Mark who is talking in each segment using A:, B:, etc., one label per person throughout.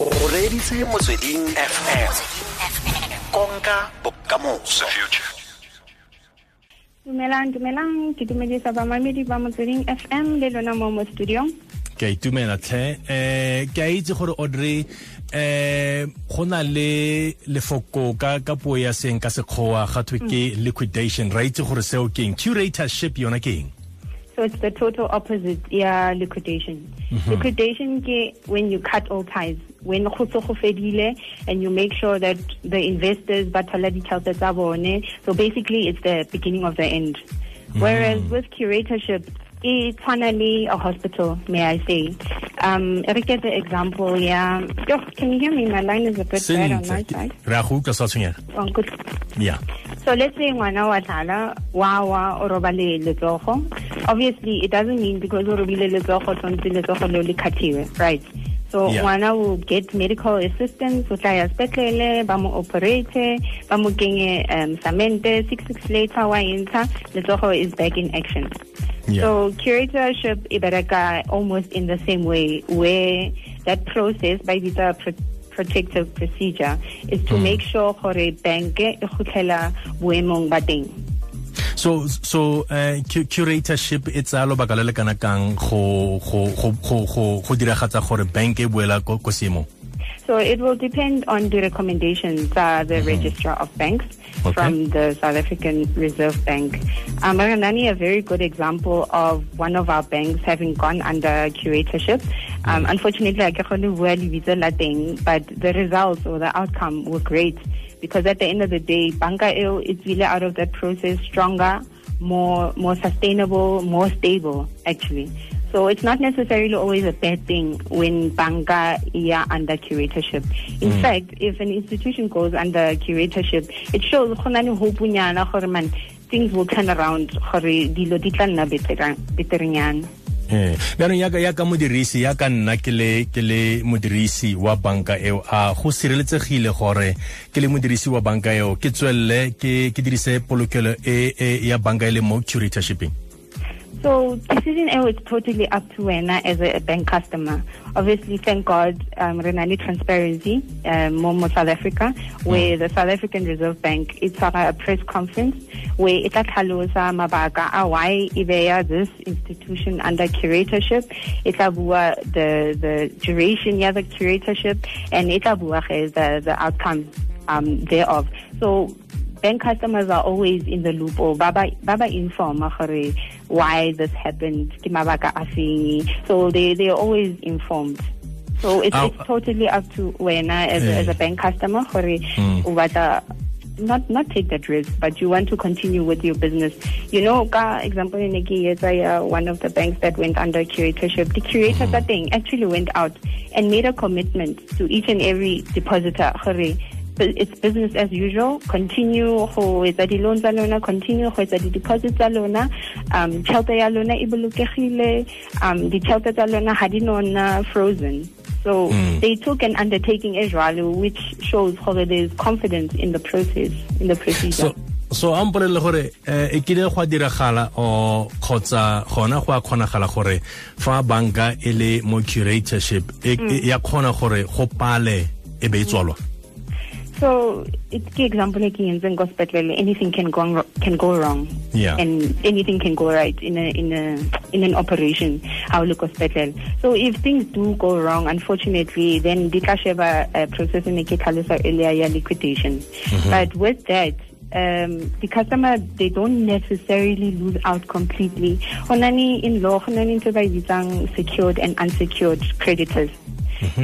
A: o reditse motsweding fm konka bokamoso.
B: Dumelang dumelang. Ke dumedisa bamamedi ba motsweding fm le lona mo mo studiong
C: ke a itumela tlhe um ke a itse gore audrey um go na le lefoko ka ka puo ya seng ka sekgowa ga thwe ke liquidation. Ra itse gore seo ke eng. Curatorship yona ke eng?
B: So it's the total opposite yeah liquidation liquidation ke when you cut all ties. When go fedile and you make sure that the investors ba thola ditšhelete tsa bone. So basically it's the beginning of the end. Whereas with curatorship e tshwana le a hospital may i say. Um re get the example yeah. Oh, can you hear me? My line is a bit bad on my side.
C: Re a go utlwa sa tshwenyega.
B: Oh, good
C: yeah
B: so let's say ngwana wa tlala wa wa o robale letsogo obviously it doesn't mean because o robile letsogo tshwanetse letsogo leo le kgathiwe right so
C: Yeah.
B: ngwana will get medical assistance o tla ya sepetlele ba mo operate ba mo kenye um samente six weeks later wa entsha letsogo is back in action
C: Yeah.
B: so curatorship e bereka almost in the same way where that process by the protective procedure is to make sure gore bank e gotlela boemong ba teng
C: so so uh, curatorship e tsaya lobaka le le kana kang go go go go go diragatsa gore bank e boela ko seemong
B: So it will depend on the recommendations uh, the registrar of banks
C: Okay.
B: from the South African Reserve Bank. Um, Maranani, a very good example of one of our banks having gone under curatorship. Um, Unfortunately, I can't bua lebitso la teng, but the results or the outcome were great because at the end of the day, banka eo is really out of that process stronger, more more sustainable, more stable actually. So it's not necessarily always a bad thing when banka yeah under curatorship. In fact, if an institution goes under curatorship, it shows hope man things will turn around dilo di tla nna betere
C: eh. Bjanong yaka modirisi yaka nna ke le ke le modirisi wa banka eo. A go sireletsegile gore ke le modirisi wa banka eo. Ke tswelele ke dirise polokelo e e ya banka e le mo curatorshiping
B: So decision A is totally up to Wena as a, a bank customer. Obviously, thank God, um, Renani Transparency, um, Momo South Africa, where the South African Reserve Bank it's a press conference where it tlhalosa mabaka why Ibeya this institution under curatorship. It bua the the duration yeah the curatorship and it bua ge the the outcomes um, thereof. So bank customers are always in the loop or baba baba inform why this happened so they they are always informed. So it's, it's totally up to wena as, a,
C: Eh.
B: as a bank customer batla not not take that risk but you want to continue with your business. You know ka example in ya one of the banks that went under curatorship the curator tsa teng actually went out and made a commitment to each and every depositor it's business as usual. Continue go etsa di-loan tsa lona continue go etsa di-deposit tsa lona. Um tšhelete ya lona e bolokegile um ditšhelete tsa lona ga di nona frozen. So they took an undertaking as well which shows how there's confidence in the process in the procedure.
C: So so a mpolelele gore eh, e kile go a diragala o kgotsa gona go a kgonagala gore fa banka e le mo curatorship e- ya kgona gore go pale e be e tswalwa
B: So it's the example like in hospital, anything can go wrong, can go wrong,
C: Yeah.
B: and anything can go right in a in a in an operation. How look hospital. So if things do go wrong, unfortunately, then the kasheba uh, process in the earlier liquidation. But with that. Um, the customer they don't necessarily lose out completely. Honani in law, honani into by secured and unsecured creditors.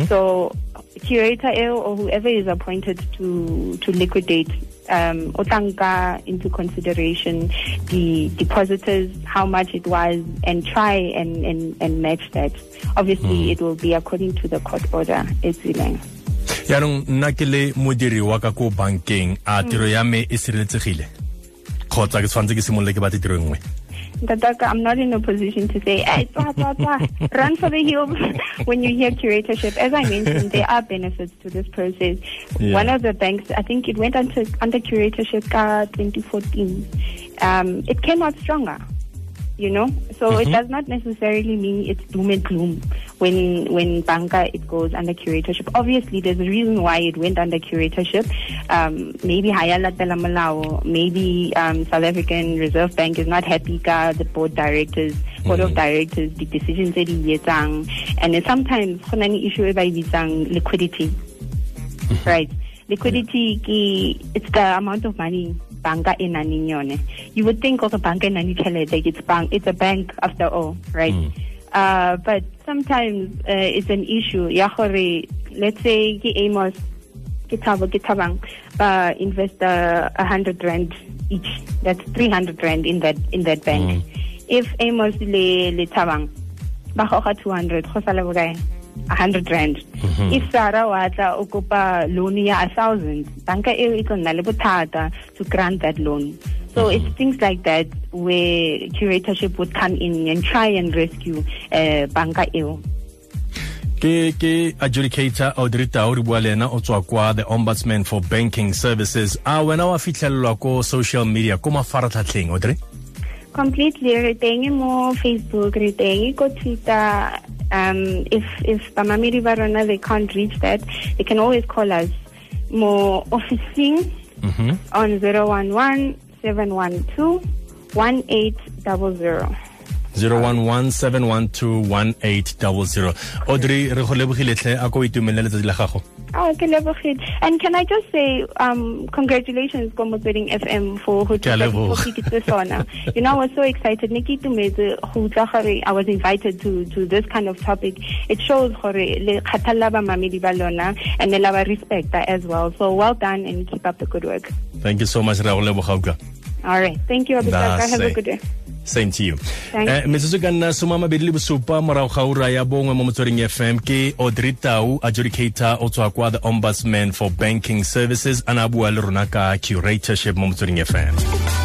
B: So curator eo or whoever is appointed to to liquidate um otanka into consideration the depositors how much it was and try and and, and match that. Obviously it will be according to the court order it's rileng
C: yaanong nna ke le modiri wa ka ko bankeng a tiro ya me e sireletsegile? Kgotsa ke tshwanetse ke simolole ke batle tiro nngwe
B: Tataka, I'm not in a position to say, hey, twa, twa, twa, run for the hills when you hear curatorship. As I mentioned, there are benefits to this process.
C: Yeah.
B: One of the banks, I think it went under, under curatorship uh, 2014. Um, it came out stronger. You know? So mm -hmm. it does not necessarily mean it's doom and gloom when when banka it goes under curatorship. Obviously there's a reason why it went under curatorship. Um, maybe hayalatela malao maybe um, south african reserve bank is not happy ka the board directors board mm -hmm. of directors the decisions that di etsang and sometimes go na issue e ba liquidity. Mm-hmm. right. Liquidity it's the amount of money banka e yone. You would think okay banka e nang tšhelete it's bank it's a bank after all right? Mm. uh, but sometimes uh, it's an issue. Ya gore let's say ke amos ke thabo ke thabang ba invest a hundred rand each. That's 300 rand in that in that bank. Mm. if amos le le thabang ba goga 200 go sala bokae a hundred rand. Mm-hmm. if sara wa tla o kopa loan ya a thousand banka eo e tlo nna le bothata to grant that loan. So mm-hmm. it's things like that where curatorship would come in and try and rescue uh, banka eo.
C: Ke ke adjudicator audrey tau re bua le ena o tswa kwa the ombudsman for banking services. A wena wa fitlhelelwa ko social media ko mafaratlhatlheng audrey
B: completely re teng mo facebook re teng ko twitter um, if if Bamamiri Varona they can't reach that, they can always call us more officing mm -hmm. on 011 712 1800.
C: 011 audrey re go lebogile tlhe a ko itumelele letsatsi la gago
B: Oh, ke lebogile. And can I just say um, congratulations ko Motsweding FM for go tsa sona. You know, I was so excited. Nikki tumetse go utla gore I was invited to to this kind of topic. It shows gore le khatalla ba mamedi ba lona and le la respect as well. So well done and keep up the good work.
C: Thank you so much. Ra go leboga
B: All right. Thank you, Abisaka. Have a good day.
C: Same to you. Eh metsotso ka nna soma mabedi le bosupa morago ga ura ya bongwe mo motsweding fm ke audrey tau adjudicator o tswa kwa the ombudsman for banking services a na bua le rona ka curatorship mo motsweding fm